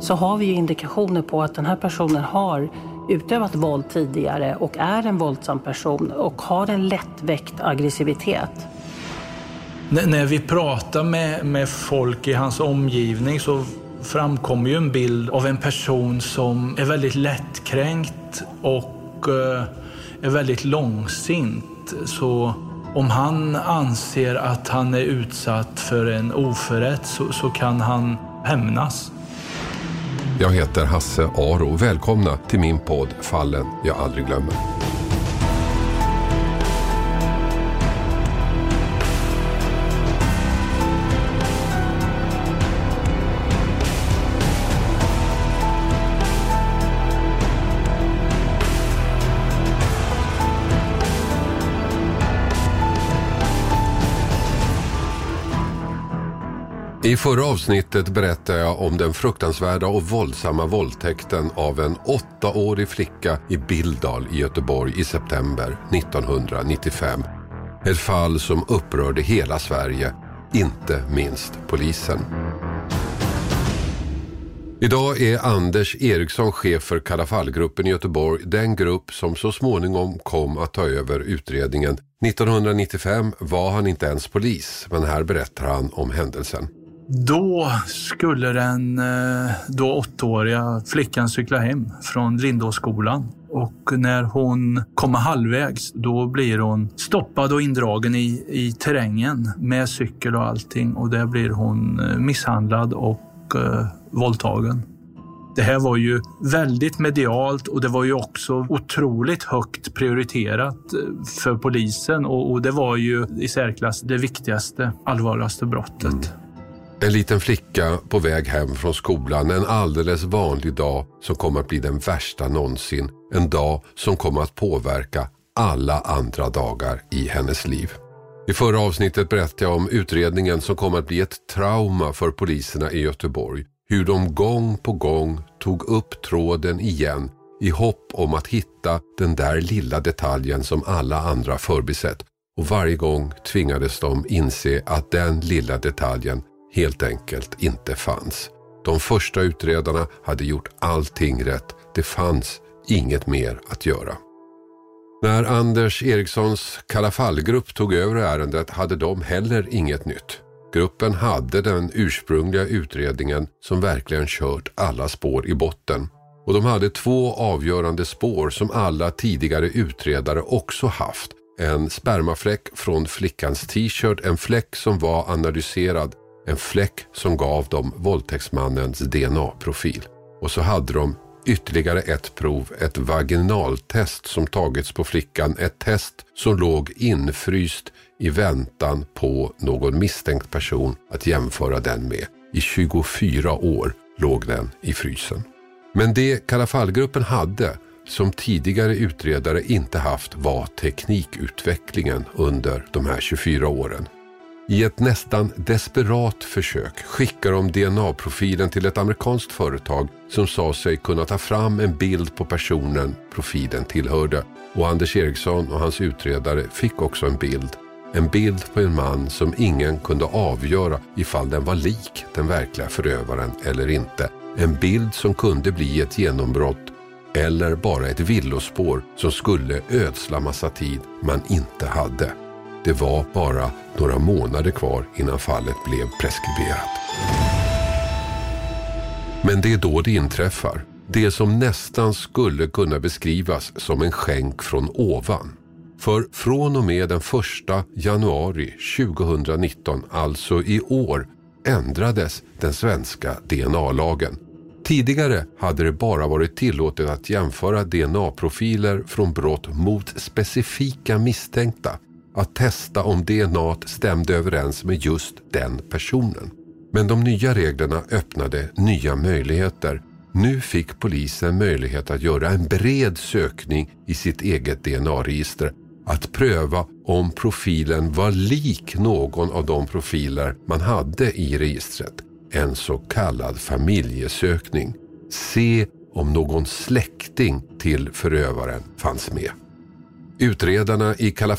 så har vi ju indikationer på att den här personen har utövat våld tidigare och är en våldsam person och har en lättväckt aggressivitet. N- när vi pratar med, med folk i hans omgivning så framkommer ju en bild av en person som är väldigt lättkränkt och eh, är väldigt långsint. Så om han anser att han är utsatt för en oförrätt så, så kan han hämnas. Jag heter Hasse Aro. Välkomna till min podd Fallen jag aldrig glömmer. I förra avsnittet berättade jag om den fruktansvärda och våldsamma våldtäkten av en åttaårig flicka i Bildal i Göteborg i september 1995. Ett fall som upprörde hela Sverige, inte minst polisen. Idag är Anders Eriksson chef för Kalafallgruppen i Göteborg, den grupp som så småningom kom att ta över utredningen. 1995 var han inte ens polis, men här berättar han om händelsen. Då skulle den eh, då åttaåriga flickan cykla hem från Lindåsskolan. Och när hon kommer halvvägs, då blir hon stoppad och indragen i, i terrängen med cykel och allting. Och där blir hon eh, misshandlad och eh, våldtagen. Det här var ju väldigt medialt och det var ju också otroligt högt prioriterat eh, för polisen och, och det var ju i särklass det viktigaste, allvarligaste brottet. En liten flicka på väg hem från skolan en alldeles vanlig dag som kommer att bli den värsta någonsin. En dag som kommer att påverka alla andra dagar i hennes liv. I förra avsnittet berättade jag om utredningen som kommer att bli ett trauma för poliserna i Göteborg. Hur de gång på gång tog upp tråden igen i hopp om att hitta den där lilla detaljen som alla andra förbisett. Och varje gång tvingades de inse att den lilla detaljen helt enkelt inte fanns. De första utredarna hade gjort allting rätt. Det fanns inget mer att göra. När Anders Erikssons Kalafallgrupp tog över ärendet hade de heller inget nytt. Gruppen hade den ursprungliga utredningen som verkligen kört alla spår i botten. Och de hade två avgörande spår som alla tidigare utredare också haft. En spermafläck från flickans t-shirt, en fläck som var analyserad en fläck som gav dem våldtäktsmannens DNA-profil. Och så hade de ytterligare ett prov, ett vaginaltest som tagits på flickan. Ett test som låg infryst i väntan på någon misstänkt person att jämföra den med. I 24 år låg den i frysen. Men det Kallafallgruppen hade som tidigare utredare inte haft var teknikutvecklingen under de här 24 åren. I ett nästan desperat försök skickar de DNA-profilen till ett amerikanskt företag som sa sig kunna ta fram en bild på personen profilen tillhörde. Och Anders Eriksson och hans utredare fick också en bild. En bild på en man som ingen kunde avgöra ifall den var lik den verkliga förövaren eller inte. En bild som kunde bli ett genombrott eller bara ett villospår som skulle ödsla massa tid man inte hade. Det var bara några månader kvar innan fallet blev preskriberat. Men det är då det inträffar. Det som nästan skulle kunna beskrivas som en skänk från ovan. För från och med den 1 januari 2019, alltså i år, ändrades den svenska DNA-lagen. Tidigare hade det bara varit tillåtet att jämföra DNA-profiler från brott mot specifika misstänkta att testa om DNA stämde överens med just den personen. Men de nya reglerna öppnade nya möjligheter. Nu fick polisen möjlighet att göra en bred sökning i sitt eget DNA-register. Att pröva om profilen var lik någon av de profiler man hade i registret. En så kallad familjesökning. Se om någon släkting till förövaren fanns med. Utredarna i Kalla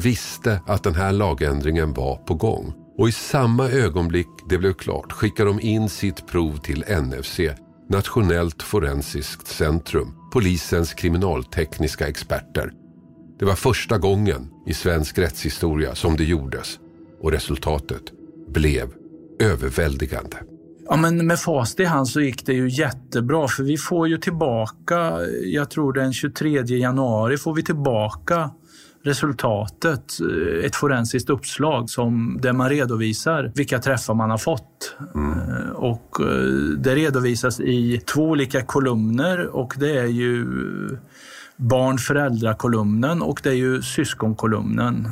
visste att den här lagändringen var på gång och i samma ögonblick det blev klart skickade de in sitt prov till NFC, Nationellt forensiskt centrum, polisens kriminaltekniska experter. Det var första gången i svensk rättshistoria som det gjordes och resultatet blev överväldigande. Ja, men med fast i hand så gick det ju jättebra för vi får ju tillbaka, jag tror den 23 januari får vi tillbaka resultatet, eh, ett forensiskt uppslag som, där man redovisar vilka träffar man har fått. Mm. Och eh, det redovisas i två olika kolumner och det är ju barn-föräldrar-kolumnen och det är ju syskonkolumnen.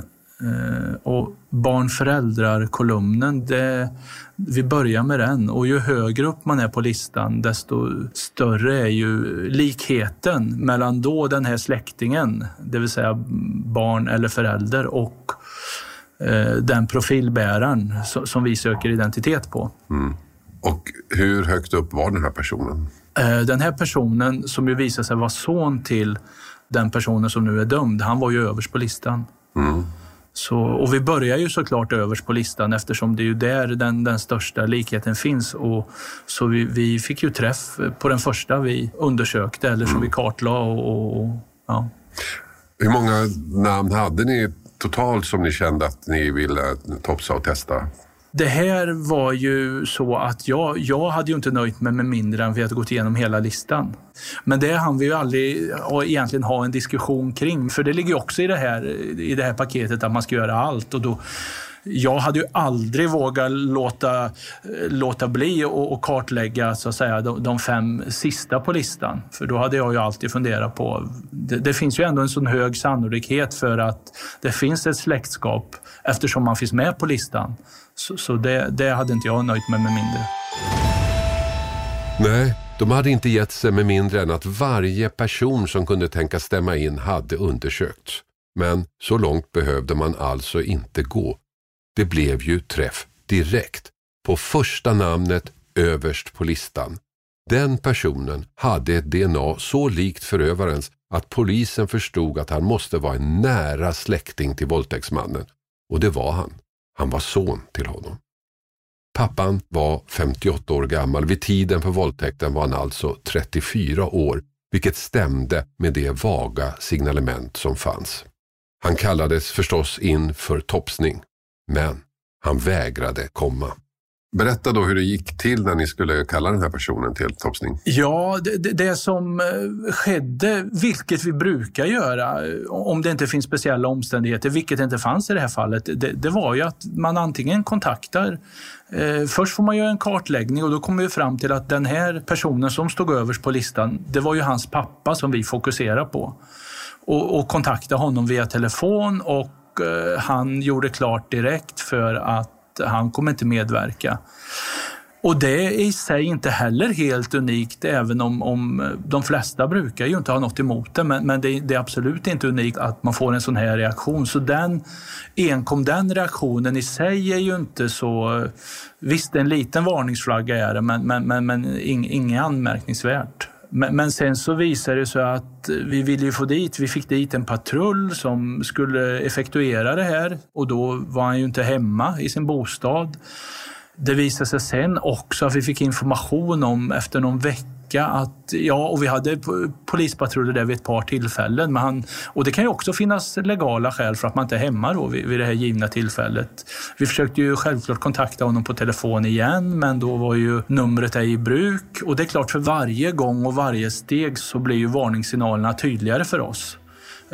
Och barn-föräldrar-kolumnen, vi börjar med den och ju högre upp man är på listan desto större är ju likheten mellan då den här släktingen, det vill säga barn eller förälder och eh, den profilbäraren som vi söker identitet på. Mm. Och hur högt upp var den här personen? Eh, den här personen som ju visade sig vara son till den personen som nu är dömd, han var ju överst på listan. Mm. Så, och vi börjar ju såklart överst på listan eftersom det är ju där den, den största likheten finns. Och, så vi, vi fick ju träff på den första vi undersökte eller som mm. vi kartlade. Och, och, ja. Hur många namn hade ni totalt som ni kände att ni ville topsa och testa? Det här var ju så att jag, jag hade ju inte nöjt mig med mindre än vi hade gått igenom hela listan. Men det hann vi ju aldrig egentligen ha en diskussion kring. För det ligger också i det här, i det här paketet att man ska göra allt. Och då, jag hade ju aldrig vågat låta, låta bli och kartlägga så att säga, de, de, fem sista på listan. För då hade jag ju alltid funderat på... Det, det, finns ju ändå en sån hög sannolikhet för att det finns ett släktskap eftersom man finns med på listan. Så, så det, det hade inte jag nöjt mig med mindre. Nej, de hade inte gett sig med mindre än att varje person som kunde tänka stämma in hade undersökts. Men så långt behövde man alltså inte gå. Det blev ju träff direkt på första namnet överst på listan. Den personen hade ett DNA så likt förövarens att polisen förstod att han måste vara en nära släkting till våldtäktsmannen. Och det var han. Han var son till honom. Pappan var 58 år gammal. Vid tiden för våldtäkten var han alltså 34 år, vilket stämde med det vaga signalement som fanns. Han kallades förstås in för topsning, men han vägrade komma. Berätta då hur det gick till när ni skulle kalla den här personen till topsning. Ja, det, det, som eh, skedde, vilket vi brukar göra eh, om det inte finns speciella omständigheter, vilket inte fanns i det här fallet, det, det var ju att man antingen kontaktar eh, Först får man göra en kartläggning och då kommer vi fram till att den här personen som stod överst på listan, det var ju hans pappa som vi fokuserar på. Och, och kontakta honom via telefon och eh, han gjorde klart direkt för att han kommer inte medverka. Och det är i sig inte heller helt unikt, även om, om de flesta brukar ju inte ha något emot det. Men, men det, det, är absolut inte unikt att man får en sån här reaktion. Så den, enkom den reaktionen i sig är ju inte så... Visst, en liten varningsflagga är det, men, men, men, men inget anmärkningsvärt. Men, men sen så visade det sig att vi ville få dit, vi fick dit en patrull som skulle effektuera det här och då var han ju inte hemma i sin bostad. Det visade sig sen också att vi fick information om efter någon vecka vecka att, ja, och vi hade polispatruller där vid ett par tillfällen. Men han, och det kan ju också finnas legala skäl för att man inte är hemma då vid, vid det här givna tillfället. Vi försökte ju självklart kontakta honom på telefon igen, men då var ju numret ej i bruk. Och det är klart, för varje gång och varje steg så blir ju varningssignalerna tydligare för oss.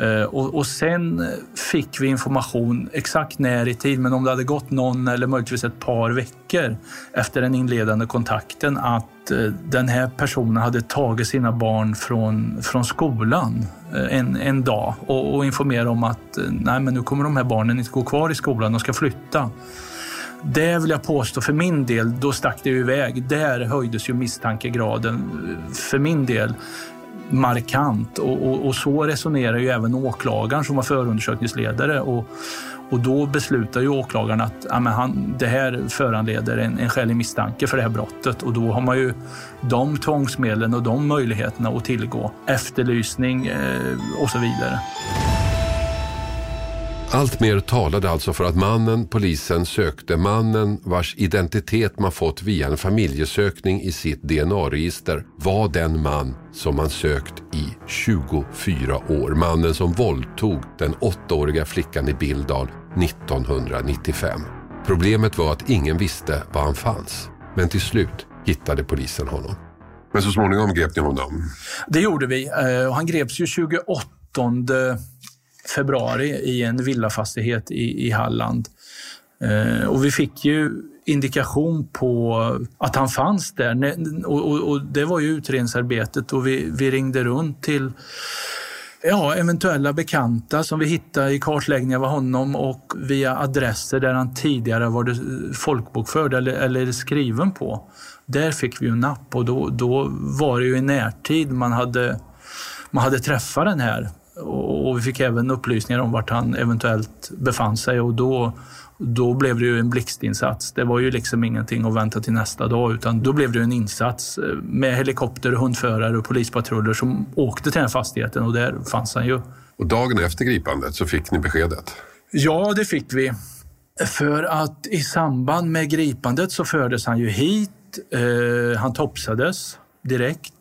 Eh, och, och, sen fick vi information exakt när i tid, men om det hade gått någon eller möjligtvis ett par veckor efter den inledande kontakten att eh, den här personen hade tagit sina barn från, från skolan eh, en, en dag och, och informerat om att nej, men nu kommer de här barnen inte gå kvar i skolan, de ska flytta. det vill jag påstå för min del, då stack det ju iväg. Där höjdes ju misstankegraden för min del markant. Och, och, och, så resonerar ju även åklagaren som var förundersökningsledare. Och, och då beslutar ju åklagaren att ja, han, det här föranleder en, en skälig misstanke för det här brottet. Och då har man ju de tvångsmedlen och de möjligheterna att tillgå. Efterlysning eh, och så vidare. Allt mer talade alltså för att mannen polisen sökte, mannen vars identitet man fått via en familjesökning i sitt DNA-register, var den man som man sökt i 24 år. Mannen som våldtog den åttaåriga flickan i Bildal 1995. Problemet var att ingen visste var han fanns. Men till slut hittade polisen honom. Men så småningom grep ni honom? Det gjorde vi. Eh, han greps ju 28 februari i en villafastighet i, i Halland. Eh, och vi fick ju indikation på att han fanns där. Och, och, och det var ju utredningsarbetet och vi, vi ringde runt till ja, eventuella bekanta som vi hittade i kartläggningar av honom och via adresser där han tidigare varit folkbokförd eller, eller skriven på. Där fick vi ju napp och då, då var det ju i närtid man hade, man hade träffat den här och vi fick även upplysningar om vart han eventuellt befann sig och då, då blev det ju en blixtinsats. Det var ju liksom ingenting att vänta till nästa dag utan då blev det en insats med helikopter, hundförare och polispatruller som åkte till den här fastigheten och där fanns han ju. Och dagen efter gripandet så fick ni beskedet? Ja, det fick vi. För att i samband med gripandet så fördes han ju hit. Eh, han topsades direkt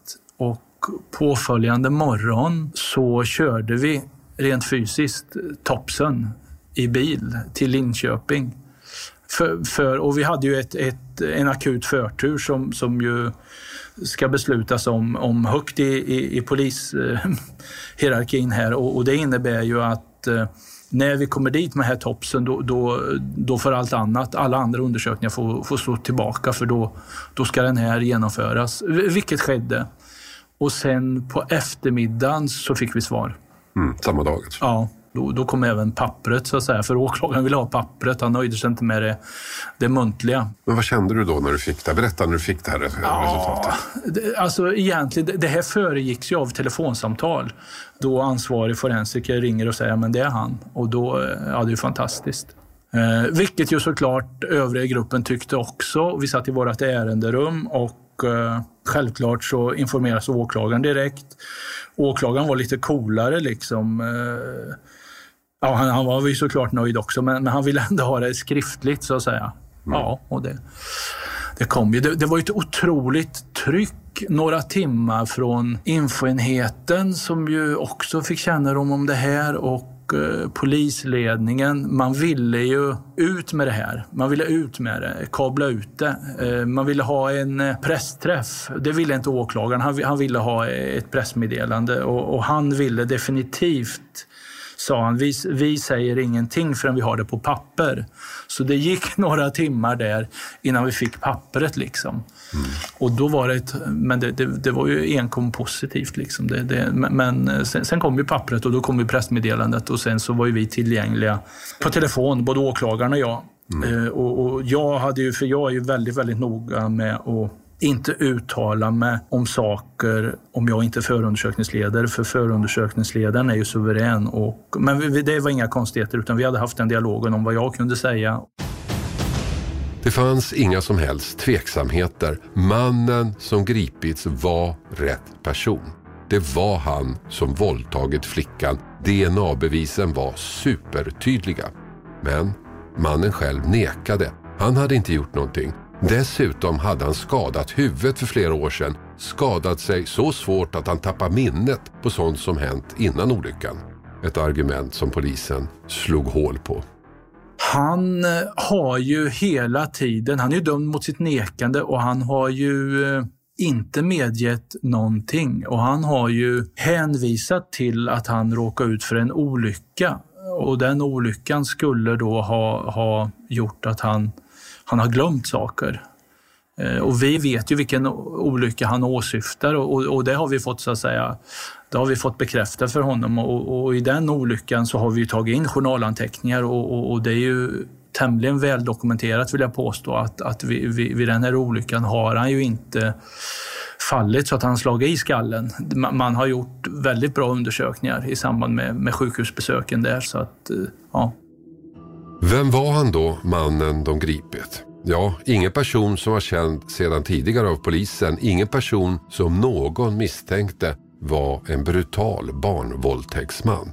påföljande morgon så körde vi rent fysiskt Topsen i bil till Linköping. För, för, och vi hade ju ett, ett, en akut förtur som, som ju ska beslutas om, om högt i, i, i polishierarkin här och, och, det innebär ju att eh, när vi kommer dit med här topsen då, då, då får allt annat, alla andra undersökningar få, få stå tillbaka för då, då ska den här genomföras, vilket skedde. Och sen på eftermiddagen så fick vi svar. Mm, samma dag? Alltså. Ja. Då, då kom även pappret, så att säga. För åklagaren ville ha pappret. Han nöjde sig inte med det, det muntliga. Men vad kände du då när du fick det? Berätta när du fick det här resultatet. det, alltså egentligen, det här föregicks ju av telefonsamtal. Då ansvarig forensiker ringer och säger att det är han. Och då, ja det är fantastiskt. Eh, vilket ju såklart övriga gruppen tyckte också. Vi satt i vårt ärenderum och eh, självklart så informeras åklagaren direkt. Åklagaren var lite coolare liksom. Eh, ja, han, han var ju såklart nöjd också, men, men, han ville ändå ha det skriftligt så att säga. Mm. Ja, och det, det kom ju. Det, det var ett otroligt tryck några timmar från infoenheten som ju också fick kännedom om det här och Eh, polisledningen, man ville ju ut med det här. Man ville ut med det, kabla ut det. Eh, man ville ha en eh, pressträff. Det ville inte åklagaren. Han, ville ha ett pressmeddelande och han ville definitivt sa han, vi, vi säger ingenting förrän vi har det på papper. Så det gick några timmar där innan vi fick pappret. Liksom. Mm. Och då var det ett, men det, det, det, var ju enkom positivt. Liksom. Det, det, men sen, sen, kom ju pappret och då kom ju pressmeddelandet och sen så var ju vi tillgängliga på telefon, både åklagaren och jag. Mm. Eh, och, och, jag hade ju, för jag är ju väldigt, väldigt noga med att inte uttala mig om saker om jag inte är förundersökningsledare, för förundersökningsledaren är ju suverän. Och, men det var inga konstigheter, utan vi hade haft den dialogen om vad jag kunde säga. Det fanns inga som helst tveksamheter. Mannen som gripits var rätt person. Det var han som våldtagit flickan. DNA-bevisen var supertydliga. Men mannen själv nekade. Han hade inte gjort någonting. Dessutom hade han skadat huvudet för flera år sedan. Skadat sig så svårt att han tappar minnet på sånt som hänt innan olyckan. Ett argument som polisen slog hål på. Han eh, har ju hela tiden, han är ju dömd mot sitt nekande och han har ju eh, inte medgett någonting och han har ju hänvisat till att han råkade ut för en olycka och den olyckan skulle då ha, ha gjort att han han har glömt saker. Eh, och vi vet ju vilken olycka han åsyftar och, och det har vi fått så att säga det har vi fått bekräftat för honom och, och, i den olyckan så har vi tagit in journalanteckningar och, och, det är ju tämligen väldokumenterat vill jag påstå att, att vid, vi, vid den här olyckan har han ju inte fallit så att han slagit i skallen. Man har gjort väldigt bra undersökningar i samband med, med sjukhusbesöken där. Så att, eh, ja. Vem var han då, mannen de gripit? Ja, ingen person som var känd sedan tidigare av polisen. Ingen person som någon misstänkte var en brutal barnvåldtäktsman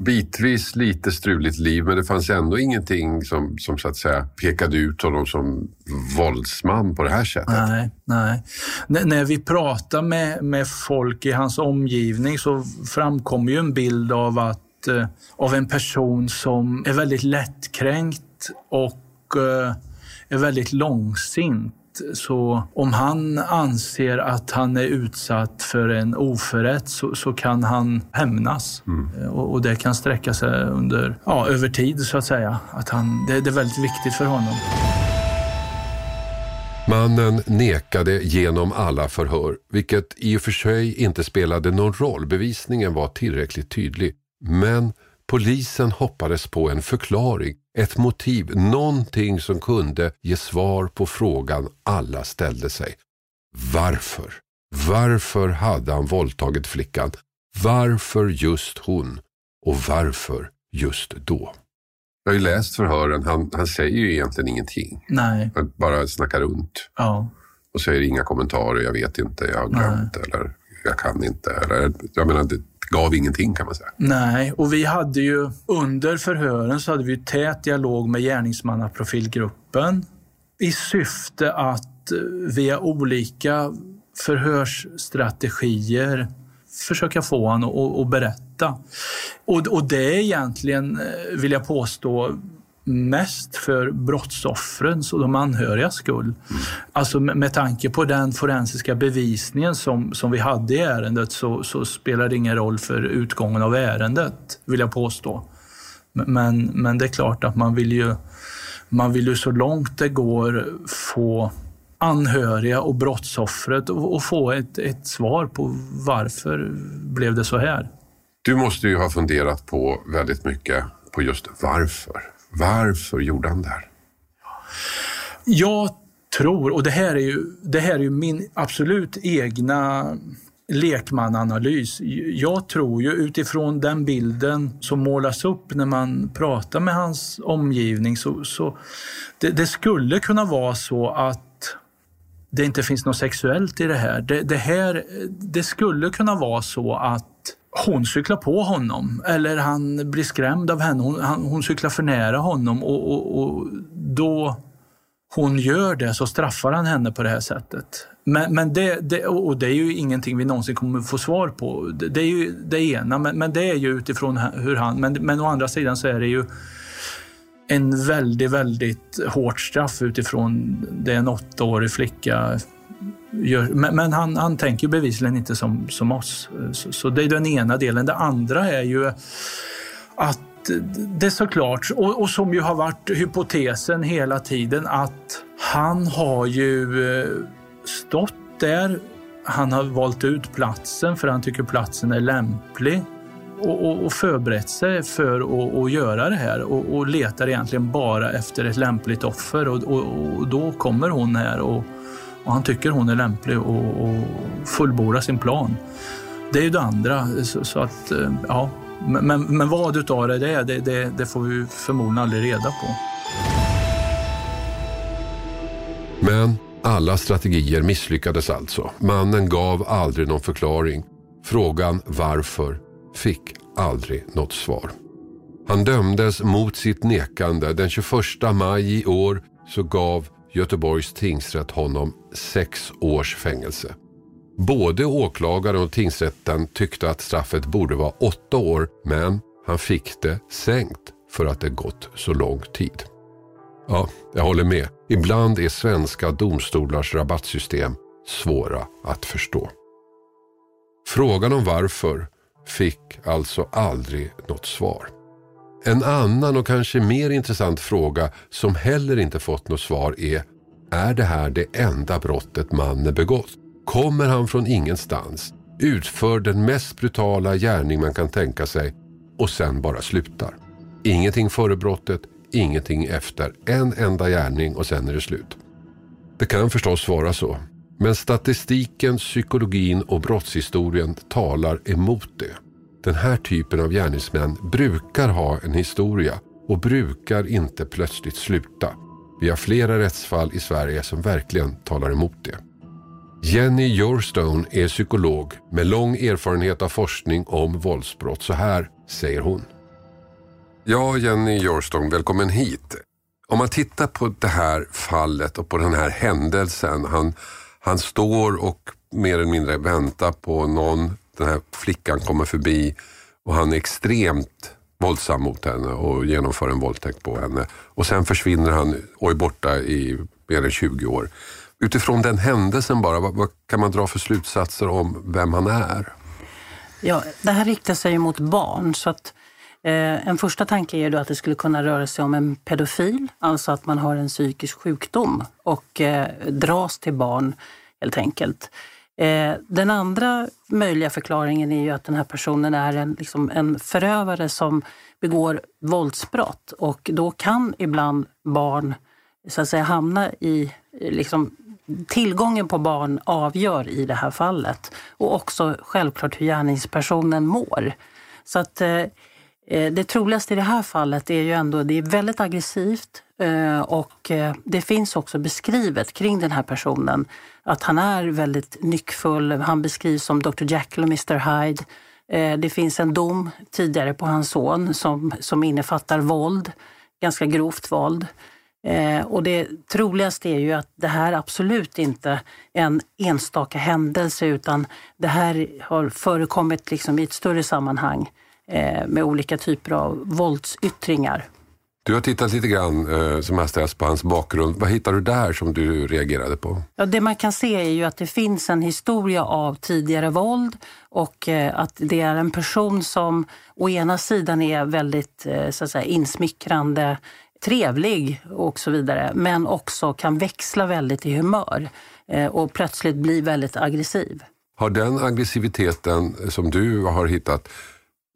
bitvis lite struligt liv men det fanns ändå ingenting som, som så att säga pekade ut honom som våldsman på det här sättet. Nej, nej. N när vi pratar med, med folk i hans omgivning så framkommer ju en bild av, att, eh, av en person som är väldigt lättkränkt och eh, är väldigt långsint så om han anser att han är utsatt för en oförrätt så, så kan han hämnas. Mm. Eh, och, och, det kan sträcka sig under, ja, över tid så att säga. Att han, det, det är väldigt viktigt för honom. Mannen nekade genom alla förhör, vilket i och för sig inte spelade någon roll. Bevisningen var tillräckligt tydlig. Men polisen hoppades på en förklaring ett motiv, någonting som kunde ge svar på frågan alla ställde sig. Varför? Varför hade han våldtagit flickan? Varför just hon? Och varför just då? Jag har ju läst förhören. Han, han säger ju egentligen ingenting. Nej. Han bara snackar runt. Ja. Och säger inga kommentarer. Jag vet inte, jag har glömt Nej. eller jag kan inte. Eller, jag menar, det, gav ingenting kan man säga. Nej, och vi hade ju under förhören så hade vi tät dialog med gärningsmannaprofilgruppen i syfte att eh, via olika förhörsstrategier försöka få honom att berätta. Och, och det är egentligen, eh, vill jag påstå, mest för brottsoffrens och de anhörigas skull. Mm. Alltså med, med tanke på den forensiska bevisningen som, som vi hade i ärendet så, så spelar det ingen roll för utgången av ärendet, vill jag påstå. Men, men det är klart att man vill ju, man vill ju så långt det går få anhöriga och brottsoffret och, och få ett, ett svar på varför blev det så här. Du måste ju ha funderat på väldigt mycket på just varför. Varför gjorde han det här? Jag tror, och det här är ju, det här är ju min absolut egna lekmananalys. Jag tror ju utifrån den bilden som målas upp när man pratar med hans omgivning så, så det, det skulle kunna vara så att det inte finns något sexuellt i det här. Det, det här. det skulle kunna vara så att hon cyklar på honom eller han blir skrämd av henne. Hon, han, hon cyklar för nära honom och, och, och, då hon gör det så straffar han henne på det här sättet. Men, men det, det, och det är ju ingenting vi någonsin kommer få svar på. Det, det är ju det ena, men, men, det är ju utifrån hur han... Men, men å andra sidan så är det ju en väldigt, väldigt hårt straff utifrån det en åttaårig flicka Gör, men, men han, han tänker bevisligen inte som, som oss. Så, så, det är den ena delen. Det andra är ju att det såklart, och, och som ju har varit hypotesen hela tiden, att han har ju eh, stått där. Han har valt ut platsen för han tycker platsen är lämplig och, och, och förberett sig för att, göra det här och, och, letar egentligen bara efter ett lämpligt offer och, och då kommer hon här och och han tycker hon är lämplig att fullborda sin plan. Det är ju det andra. Så, så att, eh, ja. Men, Men, men vad utav det är, det, det, det får vi förmodligen aldrig reda på. Men alla strategier misslyckades alltså. Mannen gav aldrig någon förklaring. Frågan varför fick aldrig något svar. Han dömdes mot sitt nekande. Den 21 maj i år så gav Göteborgs tingsrätt honom sex års fängelse. Både åklagaren och tingsrätten tyckte att straffet borde vara åtta år men han fick det sänkt för att det gått så lång tid. Ja, jag håller med. Ibland är svenska domstolars rabattsystem svåra att förstå. Frågan om varför fick alltså aldrig något svar. En annan och kanske mer intressant fråga som heller inte fått något svar är är det här det enda brottet mannen begått? Kommer han från ingenstans, utför den mest brutala gärning man kan tänka sig och sen bara slutar? Ingenting före brottet, ingenting efter. En enda gärning och sen är det slut. Det kan förstås vara så. Men statistiken, psykologin och brottshistorien talar emot det. Den här typen av gärningsmän brukar ha en historia och brukar inte plötsligt sluta. Vi har flera rättsfall i Sverige som verkligen talar emot det. Jenny Yourstone är psykolog med lång erfarenhet av forskning om våldsbrott. Så här säger hon. Ja, Jenny Yourstone, välkommen hit. Om man tittar på det här fallet och på den här händelsen. Han, han står och mer eller mindre väntar på någon. Den här flickan kommer förbi och han är extremt våldsam mot henne och genomför en våldtäkt på henne. Och sen försvinner han och är borta i mer än 20 år. Utifrån den händelsen bara, vad, vad kan man dra för slutsatser om vem han är? Ja, det här riktar sig mot barn. så att eh, En första tanke är då att det skulle kunna röra sig om en pedofil, alltså att man har en psykisk sjukdom och eh, dras till barn helt enkelt. Eh, den andra möjliga förklaringen är ju att den här personen är en, liksom en förövare som begår våldsbrott och då kan ibland barn så att säga hamna i liksom, tillgången på barn avgör i det här fallet. Och också självklart hur gärningspersonen mår. Så att eh, eh det troligaste i det här fallet är ju ändå, det är väldigt aggressivt Eh, och eh, det finns också beskrivet kring den här personen att han är väldigt nyckfull. Han beskrivs som Dr Jekyll och Mr Hyde. Eh, det finns en dom tidigare på hans son som, som innefattar våld, ganska grovt våld. Eh, och det troligaste är ju att det här absolut inte är en enstaka händelse utan det här har förekommit liksom i ett större sammanhang eh, med olika typer av våldsyttringar. Du har tittat lite grann eh, som hastigast på hans bakgrund. Vad hittar du där som du reagerade på? Ja, det man kan se är ju att det finns en historia av tidigare våld och eh, att det är en person som å ena sidan är väldigt eh, så att säga, insmickrande, trevlig och så vidare, men också kan växla väldigt i humör eh, och plötsligt bli väldigt aggressiv. Har den aggressiviteten som du har hittat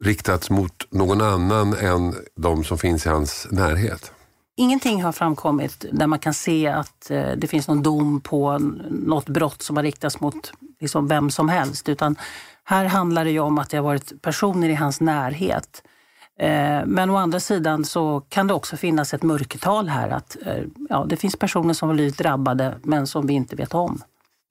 riktats mot någon annan än de som finns i hans närhet? Ingenting har framkommit där man kan se att eh, det finns någon dom på något brott som har riktats mot liksom vem som helst. Utan här handlar det om att det har varit personer i hans närhet. Eh, men å andra sidan så kan det också finnas ett mörkertal här. Att eh, ja, det finns personer som har blivit drabbade men som vi inte vet om.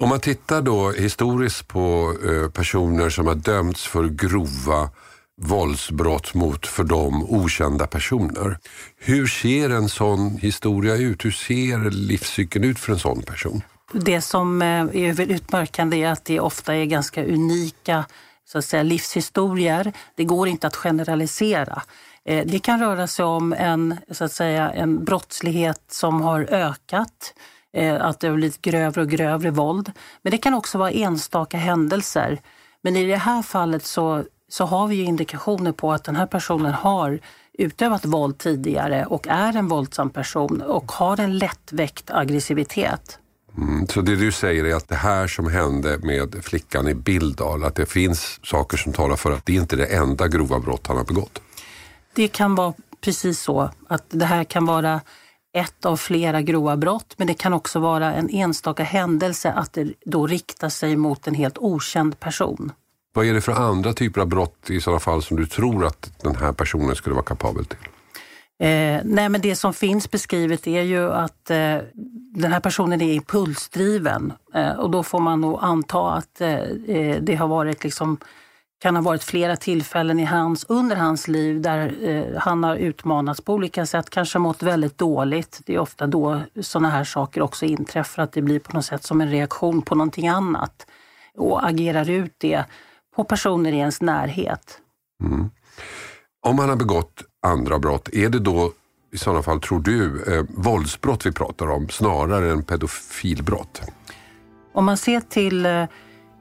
Om man tittar då historiskt på personer som har dömts för grova våldsbrott mot för dem okända personer. Hur ser en sån historia ut? Hur ser livscykeln ut för en sån person? Det som eh, är utmärkande är att det ofta är ganska unika så att säga, livshistorier. Det går inte att generalisera. Eh, det kan röra sig om en, så att säga, en brottslighet som har ökat, eh, att det har blivit grövre och grövre våld. Men det kan också vara enstaka händelser. Men i det här fallet så så har vi indikationer på att den här personen har utövat våld tidigare och är en våldsam person och har en lättväckt aggressivitet. Mm, så det du säger är att det här som hände med flickan i Bildal, att det finns saker som talar för att det inte är det enda grova brott han har begått? Det kan vara precis så, att det här kan vara ett av flera grova brott, men det kan också vara en enstaka händelse att det då riktar sig mot en helt okänd person. Vad är det för andra typer av brott i sådana fall som du tror att den här personen skulle vara kapabel till? Eh, nej men det som finns beskrivet är ju att eh, den här personen är impulsdriven eh, och då får man nog anta att eh, eh det har varit liksom, kan ha varit flera tillfällen i hans, under hans liv där eh, han har utmanats på olika sätt, kanske mått väldigt dåligt. Det är ofta då sådana här saker också inträffar, att det blir på något sätt som en reaktion på någonting annat och agerar ut det på personer i ens närhet. Mm. Om man har begått andra brott, är det då i sådana fall, tror du, eh, våldsbrott vi pratar om snarare än pedofilbrott? Om man ser till eh,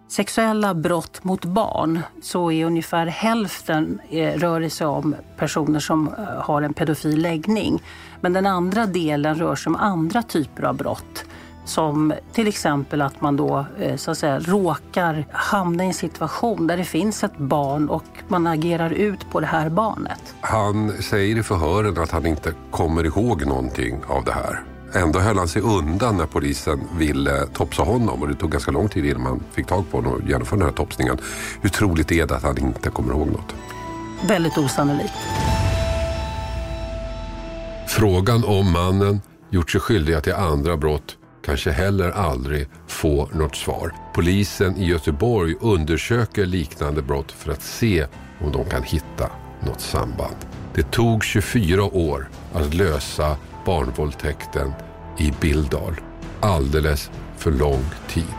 sexuella brott mot barn så är ungefär hälften eh, rör sig om personer som eh, har en pedofil läggning. Men den andra delen rör sig om andra typer av brott Som till exempel att man då eh, så att säga, råkar hamna i en situation där det finns ett barn och man agerar ut på det här barnet. Han säger i förhören att han inte kommer ihåg någonting av det här. Ändå höll han sig undan när polisen ville topsa honom och det tog ganska lång tid innan man fick tag på honom och genomförde den här topsningen. Hur troligt är det att han inte kommer ihåg något? Väldigt osannolikt. Frågan om mannen gjort sig skyldiga till andra brott kanske heller aldrig få något svar. Polisen i Göteborg undersöker liknande brott för att se om de kan hitta något samband. Det tog 24 år att lösa barnvåldtäkten i Bildal. Alldeles för lång tid.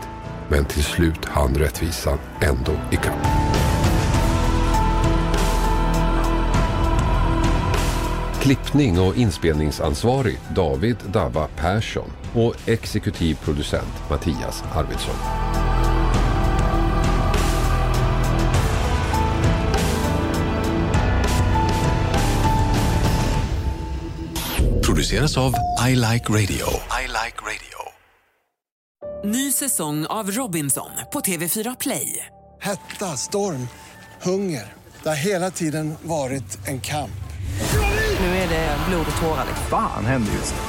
Men till slut hann rättvisan ändå ikapp. Klippning och inspelningsansvarig David Dava Persson och exekutiv producent Mattias Arvidsson. Produceras av I Like Radio. I like radio. Ny säsong av Robinson på TV4 Play. Hetta, storm, hunger. Det har hela tiden varit en kamp. Nu är det blod och tårar. Fan händer just nu.